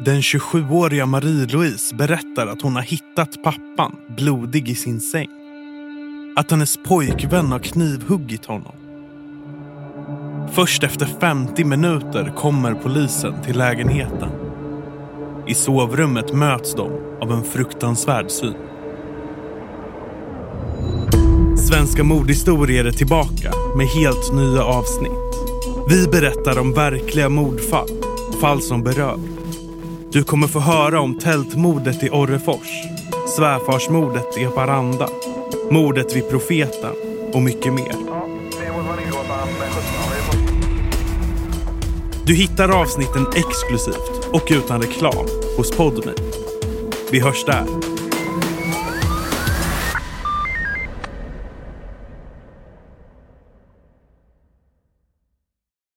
Den 27-åriga Marie-Louise berättar att hon har hittat pappan blodig i sin säng. Att hennes pojkvän har knivhuggit honom. Först efter 50 minuter kommer polisen till lägenheten. I sovrummet möts de av en fruktansvärd syn. Svenska mordhistorier är tillbaka med helt nya avsnitt. Vi berättar om verkliga mordfall, fall som berör. Du kommer få höra om tältmordet i Orrefors, svärfarsmordet i Haparanda, mordet vid Profeten och mycket mer. Du hittar avsnitten exklusivt och utan reklam hos Podme. Vi hörs där.